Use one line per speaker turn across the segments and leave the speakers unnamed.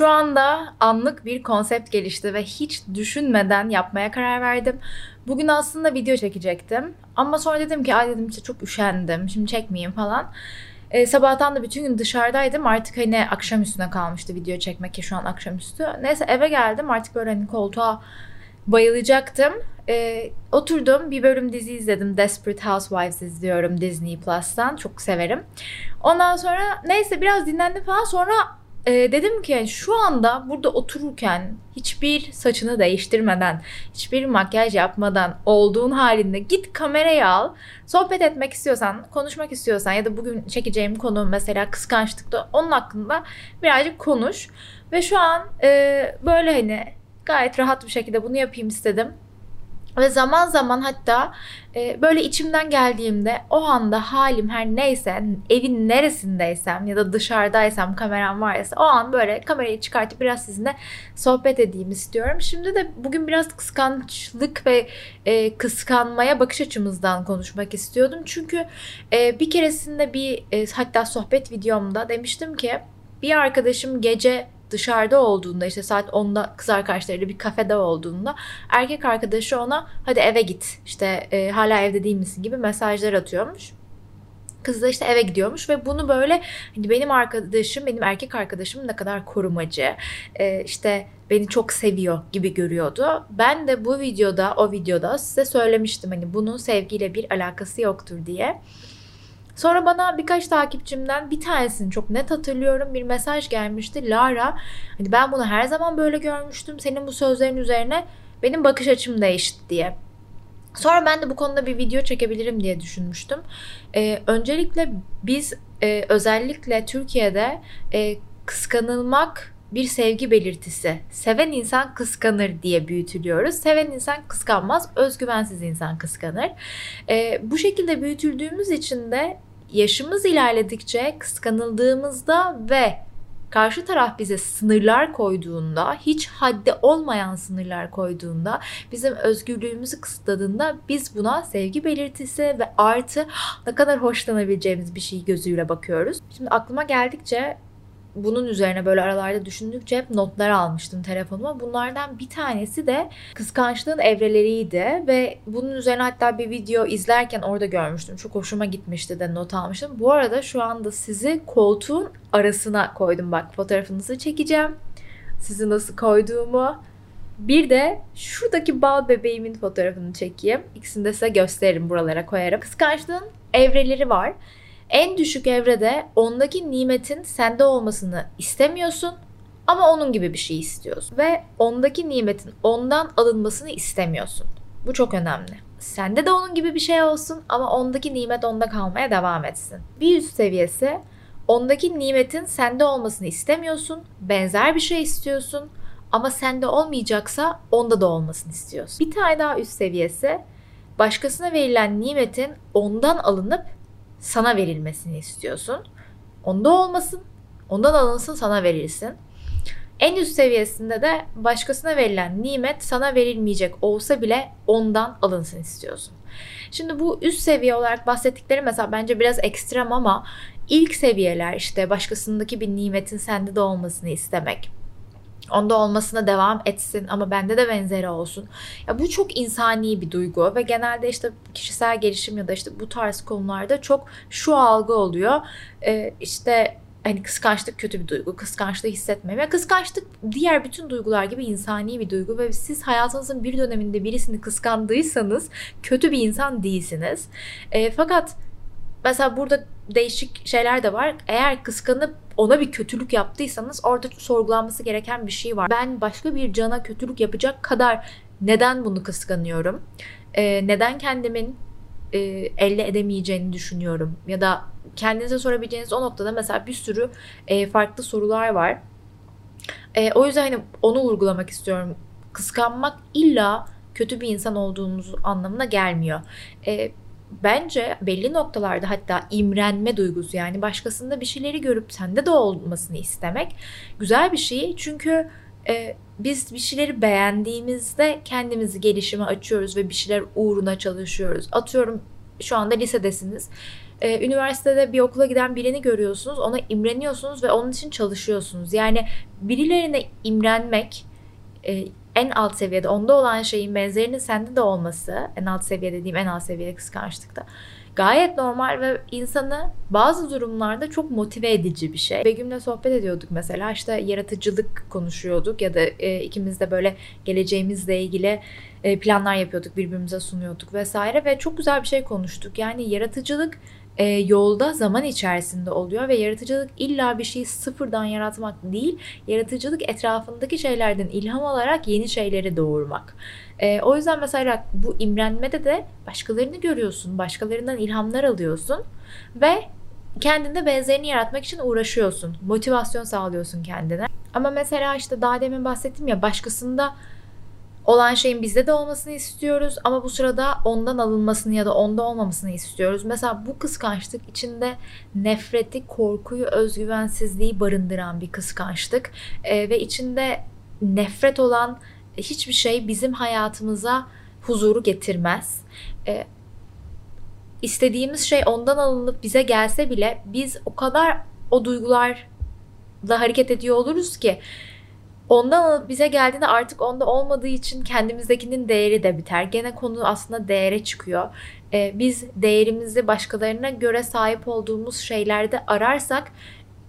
Şu anda anlık bir konsept gelişti ve hiç düşünmeden yapmaya karar verdim. Bugün aslında video çekecektim. Ama sonra dedim ki ay dedim işte çok üşendim. Şimdi çekmeyeyim falan. E, sabahtan da bütün gün dışarıdaydım. Artık hani akşam üstüne kalmıştı video çekmek ki şu an akşamüstü. Neyse eve geldim. Artık böyle hani koltuğa bayılacaktım. E, oturdum bir bölüm dizi izledim. Desperate Housewives izliyorum Disney Plus'tan. Çok severim. Ondan sonra neyse biraz dinlendim falan. Sonra e, dedim ki şu anda burada otururken hiçbir saçını değiştirmeden, hiçbir makyaj yapmadan olduğun halinde git kamerayı al. Sohbet etmek istiyorsan, konuşmak istiyorsan ya da bugün çekeceğim konu mesela kıskançlıkta onun hakkında birazcık konuş. Ve şu an e, böyle hani gayet rahat bir şekilde bunu yapayım istedim. Ve zaman zaman hatta e, böyle içimden geldiğimde o anda halim her neyse evin neresindeysem ya da dışarıdaysam kameram varsa o an böyle kamerayı çıkartıp biraz sizinle sohbet edeyim istiyorum. Şimdi de bugün biraz kıskançlık ve e, kıskanmaya bakış açımızdan konuşmak istiyordum. Çünkü e, bir keresinde bir e, hatta sohbet videomda demiştim ki bir arkadaşım gece dışarıda olduğunda işte saat 10'da kız arkadaşlarıyla bir kafede olduğunda erkek arkadaşı ona hadi eve git işte e, hala evde değil misin gibi mesajlar atıyormuş. Kız da işte eve gidiyormuş ve bunu böyle hani benim arkadaşım, benim erkek arkadaşım ne kadar korumacı, e, işte beni çok seviyor gibi görüyordu. Ben de bu videoda, o videoda size söylemiştim hani bunun sevgiyle bir alakası yoktur diye. Sonra bana birkaç takipçimden bir tanesini çok net hatırlıyorum bir mesaj gelmişti. Lara hani ben bunu her zaman böyle görmüştüm. Senin bu sözlerin üzerine benim bakış açım değişti diye. Sonra ben de bu konuda bir video çekebilirim diye düşünmüştüm. Ee, öncelikle biz e, özellikle Türkiye'de e, kıskanılmak bir sevgi belirtisi. Seven insan kıskanır diye büyütülüyoruz. Seven insan kıskanmaz, özgüvensiz insan kıskanır. E, bu şekilde büyütüldüğümüz için de yaşımız ilerledikçe kıskanıldığımızda ve karşı taraf bize sınırlar koyduğunda, hiç haddi olmayan sınırlar koyduğunda, bizim özgürlüğümüzü kısıtladığında biz buna sevgi belirtisi ve artı ne kadar hoşlanabileceğimiz bir şey gözüyle bakıyoruz. Şimdi aklıma geldikçe bunun üzerine böyle aralarda düşündükçe hep notlar almıştım telefonuma. Bunlardan bir tanesi de kıskançlığın evreleriydi ve bunun üzerine hatta bir video izlerken orada görmüştüm. Çok hoşuma gitmişti de not almıştım. Bu arada şu anda sizi koltuğun arasına koydum. Bak fotoğrafınızı çekeceğim. Sizi nasıl koyduğumu. Bir de şuradaki bal bebeğimin fotoğrafını çekeyim. İkisini de size gösteririm buralara koyarım. Kıskançlığın evreleri var. En düşük evrede ondaki nimetin sende olmasını istemiyorsun ama onun gibi bir şey istiyorsun. Ve ondaki nimetin ondan alınmasını istemiyorsun. Bu çok önemli. Sende de onun gibi bir şey olsun ama ondaki nimet onda kalmaya devam etsin. Bir üst seviyesi ondaki nimetin sende olmasını istemiyorsun, benzer bir şey istiyorsun ama sende olmayacaksa onda da olmasını istiyorsun. Bir tane daha üst seviyesi başkasına verilen nimetin ondan alınıp sana verilmesini istiyorsun. Onda olmasın, ondan alınsın sana verilsin. En üst seviyesinde de başkasına verilen nimet sana verilmeyecek olsa bile ondan alınsın istiyorsun. Şimdi bu üst seviye olarak bahsettikleri mesela bence biraz ekstrem ama ilk seviyeler işte başkasındaki bir nimetin sende de olmasını istemek onda olmasına devam etsin ama bende de benzeri olsun. Ya bu çok insani bir duygu ve genelde işte kişisel gelişim ya da işte bu tarz konularda çok şu algı oluyor. Ee, işte hani kıskançlık kötü bir duygu. Kıskançlığı hissetmeme. Kıskançlık diğer bütün duygular gibi insani bir duygu ve siz hayatınızın bir döneminde birisini kıskandıysanız kötü bir insan değilsiniz. E, fakat mesela burada değişik şeyler de var. Eğer kıskanıp ona bir kötülük yaptıysanız orada sorgulanması gereken bir şey var. Ben başka bir cana kötülük yapacak kadar neden bunu kıskanıyorum? Ee, neden kendimin e, elde edemeyeceğini düşünüyorum? Ya da kendinize sorabileceğiniz o noktada mesela bir sürü e, farklı sorular var. E, o yüzden hani onu vurgulamak istiyorum. Kıskanmak illa kötü bir insan olduğunuz anlamına gelmiyor. E, bence belli noktalarda hatta imrenme duygusu yani başkasında bir şeyleri görüp sende de olmasını istemek güzel bir şey. Çünkü e, biz bir şeyleri beğendiğimizde kendimizi gelişime açıyoruz ve bir şeyler uğruna çalışıyoruz. Atıyorum şu anda lisedesiniz. e, üniversitede bir okula giden birini görüyorsunuz, ona imreniyorsunuz ve onun için çalışıyorsunuz. Yani birilerine imrenmek e, en alt seviyede onda olan şeyin benzerinin sende de olması, en alt seviye dediğim en alt seviyede kıskançlıkta gayet normal ve insanı bazı durumlarda çok motive edici bir şey. Begüm'le sohbet ediyorduk mesela işte yaratıcılık konuşuyorduk ya da e, ikimiz de böyle geleceğimizle ilgili e, planlar yapıyorduk birbirimize sunuyorduk vesaire ve çok güzel bir şey konuştuk. Yani yaratıcılık e, yolda zaman içerisinde oluyor ve yaratıcılık illa bir şeyi sıfırdan yaratmak değil, yaratıcılık etrafındaki şeylerden ilham alarak yeni şeyleri doğurmak. E, o yüzden mesela bu imrenmede de başkalarını görüyorsun, başkalarından ilhamlar alıyorsun ve kendinde benzerini yaratmak için uğraşıyorsun. Motivasyon sağlıyorsun kendine. Ama mesela işte daha demin bahsettim ya başkasında olan şeyin bizde de olmasını istiyoruz ama bu sırada ondan alınmasını ya da onda olmamasını istiyoruz. Mesela bu kıskançlık içinde nefreti, korkuyu, özgüvensizliği barındıran bir kıskançlık ee, ve içinde nefret olan hiçbir şey bizim hayatımıza huzuru getirmez. Ee, istediğimiz şey ondan alınıp bize gelse bile biz o kadar o duygularla hareket ediyor oluruz ki ondan bize geldiğinde artık onda olmadığı için kendimizdekinin değeri de biter. Gene konu aslında değere çıkıyor. Ee, biz değerimizi başkalarına göre sahip olduğumuz şeylerde ararsak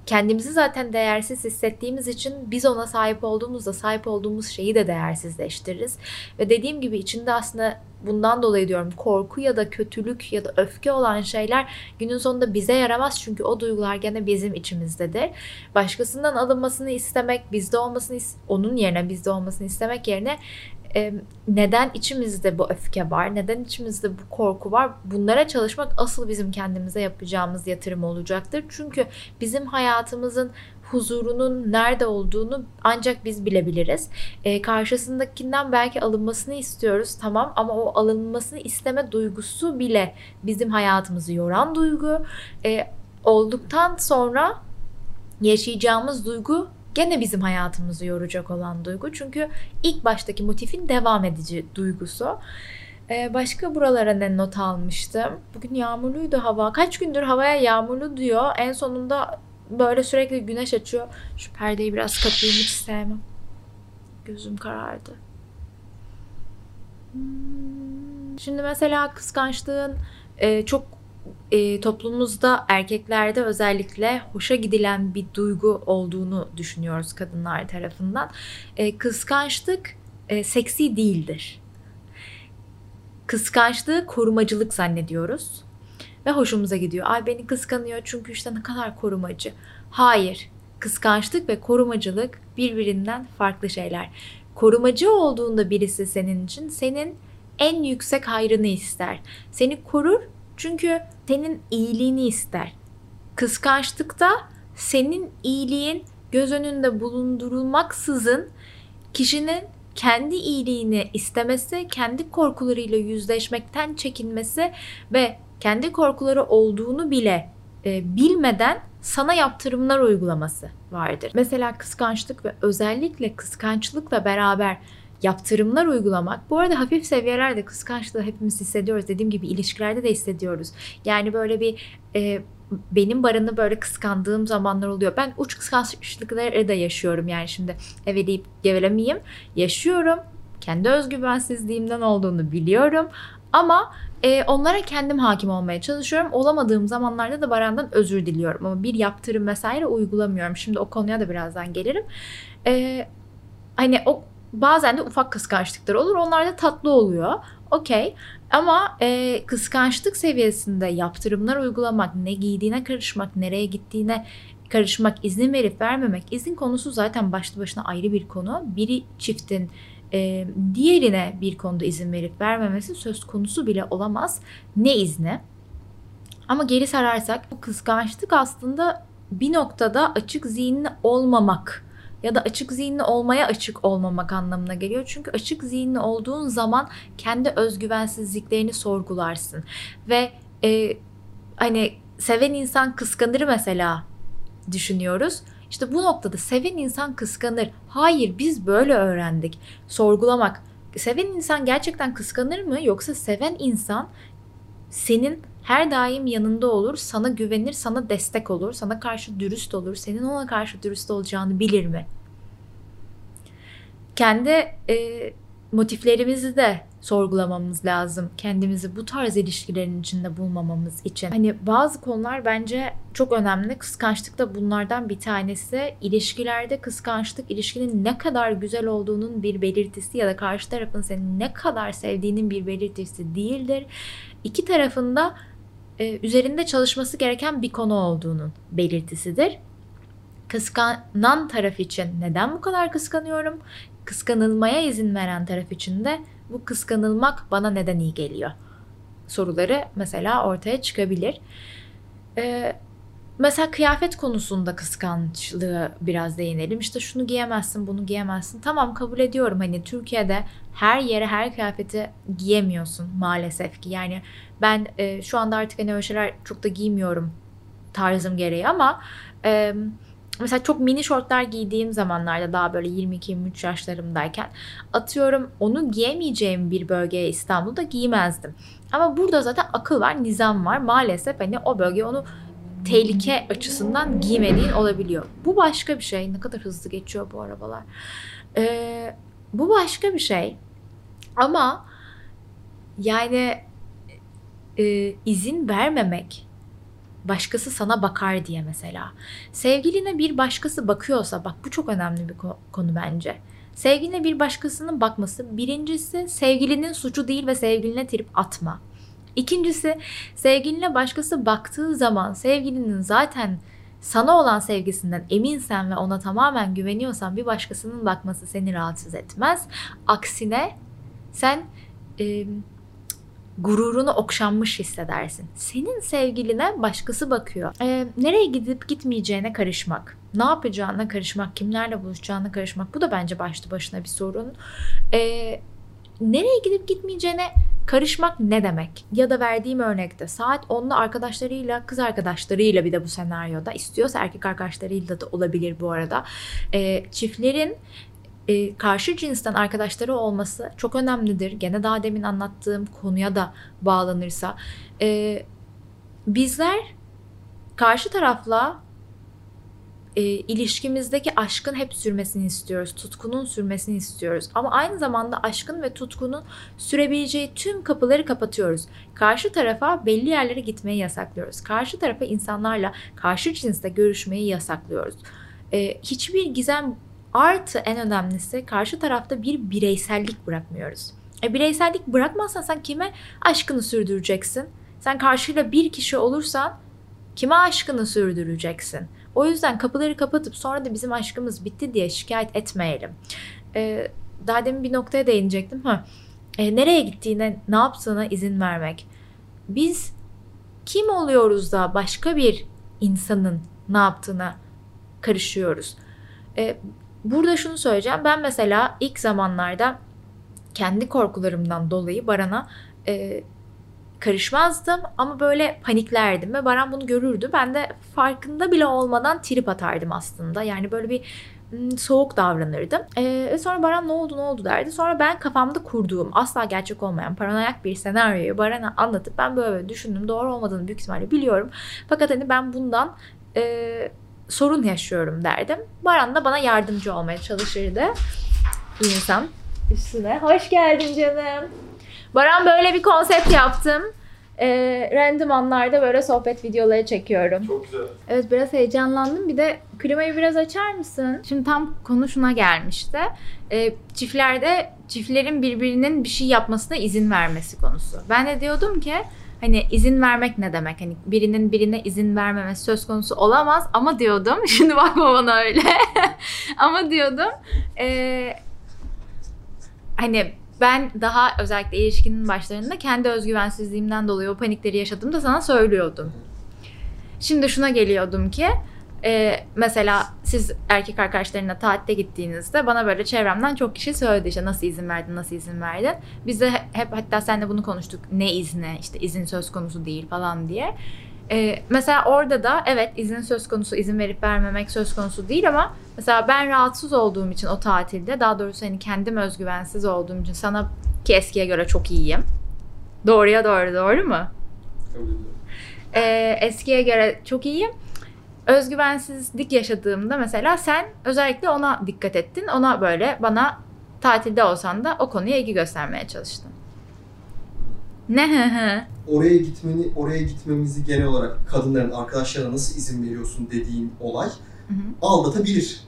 kendimizi zaten değersiz hissettiğimiz için biz ona sahip olduğumuzda sahip olduğumuz şeyi de değersizleştiririz. Ve dediğim gibi içinde aslında bundan dolayı diyorum korku ya da kötülük ya da öfke olan şeyler günün sonunda bize yaramaz çünkü o duygular gene bizim içimizdedir. Başkasından alınmasını istemek, bizde olmasını onun yerine bizde olmasını istemek yerine neden içimizde bu öfke var, neden içimizde bu korku var bunlara çalışmak asıl bizim kendimize yapacağımız yatırım olacaktır. Çünkü bizim hayatımızın huzurunun nerede olduğunu ancak biz bilebiliriz. E, karşısındakinden belki alınmasını istiyoruz tamam ama o alınmasını isteme duygusu bile bizim hayatımızı yoran duygu. E, olduktan sonra yaşayacağımız duygu gene bizim hayatımızı yoracak olan duygu. Çünkü ilk baştaki motifin devam edici duygusu. Ee, başka buralara ne not almıştım? Bugün yağmurluydu hava. Kaç gündür havaya yağmurlu diyor. En sonunda böyle sürekli güneş açıyor. Şu perdeyi biraz kapayım hiç sevmem. Gözüm karardı. Hmm. Şimdi mesela kıskançlığın e, çok e, toplumumuzda erkeklerde özellikle hoşa gidilen bir duygu olduğunu düşünüyoruz kadınlar tarafından. E, kıskançlık e, seksi değildir. Kıskançlığı korumacılık zannediyoruz ve hoşumuza gidiyor. Ay beni kıskanıyor çünkü işte ne kadar korumacı. Hayır. Kıskançlık ve korumacılık birbirinden farklı şeyler. Korumacı olduğunda birisi senin için senin en yüksek hayrını ister. Seni korur çünkü senin iyiliğini ister. Kıskançlıkta senin iyiliğin göz önünde bulundurulmaksızın kişinin kendi iyiliğini istemesi, kendi korkularıyla yüzleşmekten çekinmesi ve kendi korkuları olduğunu bile e, bilmeden sana yaptırımlar uygulaması vardır. Mesela kıskançlık ve özellikle kıskançlıkla beraber yaptırımlar uygulamak. Bu arada hafif seviyelerde kıskançlığı hepimiz hissediyoruz. Dediğim gibi ilişkilerde de hissediyoruz. Yani böyle bir e, benim barını böyle kıskandığım zamanlar oluyor. Ben uç kıskançlıkları da yaşıyorum yani şimdi eveleyip gevelemeyeyim. Yaşıyorum. Kendi özgüvensizliğimden olduğunu biliyorum. Ama e, onlara kendim hakim olmaya çalışıyorum. Olamadığım zamanlarda da Baran'dan özür diliyorum. Ama bir yaptırım vesaire uygulamıyorum. Şimdi o konuya da birazdan gelirim. E, hani o bazen de ufak kıskançlıklar olur. Onlar da tatlı oluyor. Okey. Ama e, kıskançlık seviyesinde yaptırımlar uygulamak, ne giydiğine karışmak, nereye gittiğine karışmak, izin verip vermemek, izin konusu zaten başlı başına ayrı bir konu. Biri çiftin e, diğerine bir konuda izin verip vermemesi söz konusu bile olamaz. Ne izni? Ama geri sararsak bu kıskançlık aslında bir noktada açık zihinli olmamak ya da açık zihinli olmaya açık olmamak anlamına geliyor. Çünkü açık zihinli olduğun zaman kendi özgüvensizliklerini sorgularsın. Ve e, hani seven insan kıskanır mesela düşünüyoruz. İşte bu noktada seven insan kıskanır. Hayır biz böyle öğrendik. Sorgulamak. Seven insan gerçekten kıskanır mı? Yoksa seven insan senin her daim yanında olur, sana güvenir, sana destek olur, sana karşı dürüst olur, senin ona karşı dürüst olacağını bilir mi? Kendi e, motiflerimizi de sorgulamamız lazım. Kendimizi bu tarz ilişkilerin içinde bulmamamız için. Hani bazı konular bence çok önemli. Kıskançlık da bunlardan bir tanesi. İlişkilerde kıskançlık ilişkinin ne kadar güzel olduğunun bir belirtisi ya da karşı tarafın seni ne kadar sevdiğinin bir belirtisi değildir. İki tarafında e, üzerinde çalışması gereken bir konu olduğunun belirtisidir. Kıskanan taraf için neden bu kadar kıskanıyorum? Kıskanılmaya izin veren taraf için de bu kıskanılmak bana neden iyi geliyor? Soruları mesela ortaya çıkabilir. Ee, mesela kıyafet konusunda kıskançlığı biraz değinelim. İşte şunu giyemezsin, bunu giyemezsin. Tamam kabul ediyorum. Hani Türkiye'de her yere her kıyafeti giyemiyorsun maalesef ki. Yani ben e, şu anda artık hani öyle şeyler çok da giymiyorum tarzım gereği ama e, mesela çok mini şortlar giydiğim zamanlarda daha böyle 22-23 yaşlarımdayken atıyorum onu giyemeyeceğim bir bölgeye İstanbul'da giymezdim. Ama burada zaten akıl var, nizam var. Maalesef hani o bölge onu tehlike açısından giymediğin olabiliyor. Bu başka bir şey. Ne kadar hızlı geçiyor bu arabalar. Ee, bu başka bir şey. Ama yani e, izin vermemek başkası sana bakar diye mesela. Sevgiline bir başkası bakıyorsa bak bu çok önemli bir konu bence. Sevgiline bir başkasının bakması birincisi sevgilinin suçu değil ve sevgiline trip atma. İkincisi sevgiline başkası baktığı zaman sevgilinin zaten sana olan sevgisinden eminsen ve ona tamamen güveniyorsan bir başkasının bakması seni rahatsız etmez. Aksine sen e, gururunu okşanmış hissedersin. Senin sevgiline başkası bakıyor. E, nereye gidip gitmeyeceğine karışmak. Ne yapacağına karışmak, kimlerle buluşacağına karışmak. Bu da bence başlı başına bir sorun. E, nereye gidip gitmeyeceğine Karışmak ne demek? Ya da verdiğim örnekte saat 10'da arkadaşlarıyla, kız arkadaşlarıyla bir de bu senaryoda istiyorsa erkek arkadaşlarıyla da olabilir bu arada. E, çiftlerin e, karşı cinsten arkadaşları olması çok önemlidir. Gene daha demin anlattığım konuya da bağlanırsa. E, bizler karşı tarafla e, ilişkimizdeki aşkın hep sürmesini istiyoruz. Tutkunun sürmesini istiyoruz. Ama aynı zamanda aşkın ve tutkunun sürebileceği tüm kapıları kapatıyoruz. Karşı tarafa belli yerlere gitmeyi yasaklıyoruz. Karşı tarafa insanlarla karşı cinsle görüşmeyi yasaklıyoruz. E, hiçbir gizem artı en önemlisi karşı tarafta bir bireysellik bırakmıyoruz. E, bireysellik bırakmazsan sen kime aşkını sürdüreceksin? Sen karşıyla bir kişi olursan kime aşkını sürdüreceksin? O yüzden kapıları kapatıp sonra da bizim aşkımız bitti diye şikayet etmeyelim. Ee, daha demin bir noktaya değinecektim. Ha. Ee, nereye gittiğine, ne yaptığına izin vermek. Biz kim oluyoruz da başka bir insanın ne yaptığına karışıyoruz. Ee, burada şunu söyleyeceğim. Ben mesela ilk zamanlarda kendi korkularımdan dolayı Baran'a e, karışmazdım ama böyle paniklerdim ve Baran bunu görürdü. Ben de farkında bile olmadan trip atardım aslında. Yani böyle bir hmm, soğuk davranırdım. Ee, sonra Baran ne oldu ne oldu derdi. Sonra ben kafamda kurduğum asla gerçek olmayan paranoyak bir senaryoyu Baran'a anlatıp ben böyle düşündüm. Doğru olmadığını büyük ihtimalle biliyorum. Fakat hani ben bundan e, sorun yaşıyorum derdim. Baran da bana yardımcı olmaya çalışırdı. İnsan üstüne. Hoş geldin canım. Baran böyle bir konsept yaptım. Ee, random anlarda böyle sohbet videoları çekiyorum.
Çok güzel.
Evet biraz heyecanlandım. Bir de klimayı biraz açar mısın? Şimdi tam konu şuna gelmişti. Ee, çiftlerde çiftlerin birbirinin bir şey yapmasına izin vermesi konusu. Ben de diyordum ki hani izin vermek ne demek? Hani birinin birine izin vermemesi söz konusu olamaz ama diyordum. Şimdi bakma bana öyle. ama diyordum. E, hani ben daha özellikle ilişkinin başlarında kendi özgüvensizliğimden dolayı o panikleri yaşadığımda sana söylüyordum. Şimdi şuna geliyordum ki e, mesela siz erkek arkadaşlarına tatile gittiğinizde bana böyle çevremden çok kişi söyledi işte nasıl izin verdin nasıl izin verdin. Biz de hep hatta seninle bunu konuştuk ne izni işte izin söz konusu değil falan diye. Ee, mesela orada da evet izin söz konusu, izin verip vermemek söz konusu değil ama mesela ben rahatsız olduğum için o tatilde daha doğrusu hani kendim özgüvensiz olduğum için sana ki eskiye göre çok iyiyim. Doğruya doğru doğru mu? Ee, eskiye göre çok iyiyim. Özgüvensizlik yaşadığımda mesela sen özellikle ona dikkat ettin. Ona böyle bana tatilde olsan da o konuya ilgi göstermeye çalıştın. Ne hı hı.
Oraya gitmeni, oraya gitmemizi genel olarak kadınların arkadaşlarına nasıl izin veriyorsun dediğin olay
Hı hı.
aldatabilir.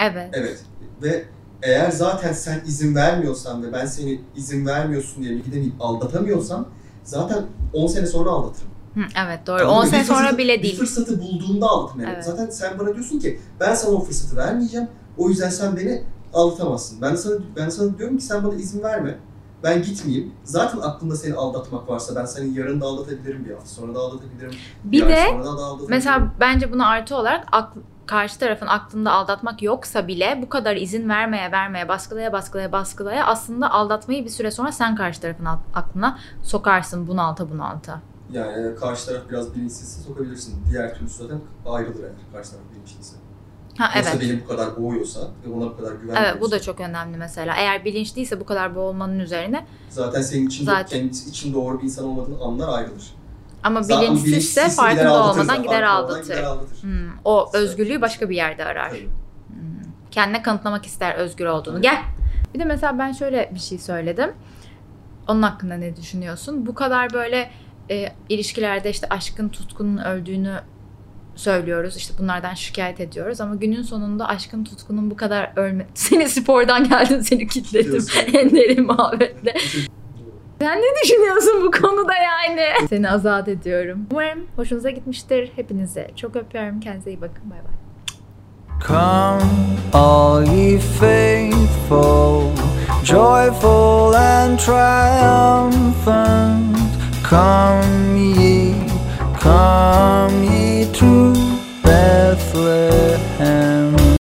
Evet.
Evet. Ve eğer zaten sen izin vermiyorsan ve ben seni izin vermiyorsun diye gidemeyip aldatamıyorsam zaten 10 sene sonra aldatırım.
Hı, evet doğru.
Anladın
10
mı?
sene
Bir
sonra
fırsatı-
bile
Bir
değil.
fırsatı bulduğunda aldatırım. Yani.
Evet.
Zaten sen bana diyorsun ki ben sana o fırsatı vermeyeceğim. O yüzden sen beni aldatamazsın. Ben de sana ben sana diyorum ki sen bana izin verme. Ben gitmeyeyim. Zaten aklında seni aldatmak varsa ben seni yarın da aldatabilirim, bir hafta sonra da aldatabilirim.
Bir
ay
de
sonra da aldatabilirim.
mesela bence buna artı olarak akl- karşı tarafın aklında aldatmak yoksa bile bu kadar izin vermeye vermeye baskılaya baskılaya baskılaya aslında aldatmayı bir süre sonra sen karşı tarafın aklına sokarsın bunalta bunalta.
Yani karşı taraf biraz bilinçsizse sokabilirsin. Diğer türlü zaten ayrılır eğer karşı taraf bilinçliyse.
Ha evet.
beni bu kadar boğuyorsa ve ona bu kadar güvenmiyorsa
Evet bu da çok önemli mesela. Eğer bilinçliyse bu kadar boğulmanın üzerine
zaten senin için
Zaten.
için doğru bir insan olmadığını anlar ayrılır.
ama
Zaten
bilinçsizse farkında olmadan gider aldatır.
gider aldatır.
Hmm, o özgürlüğü başka bir yerde arar.
Tabii.
Kendine kanıtlamak ister özgür olduğunu.
Evet.
Gel. Bir de mesela ben şöyle bir şey söyledim. Onun hakkında ne düşünüyorsun? Bu kadar böyle e, ilişkilerde işte aşkın tutkunun öldüğünü söylüyoruz. İşte bunlardan şikayet ediyoruz ama günün sonunda aşkın tutkunun bu kadar ölme... Seni spordan geldin seni kilitledim.
Biliyorsun.
en derin muhabbetle. Sen ne düşünüyorsun bu konuda yani? Seni azat ediyorum. Umarım hoşunuza gitmiştir. Hepinize çok öpüyorum. Kendinize iyi bakın. Bay bay.
Come, all ye faithful, joyful and triumphant. Come. true.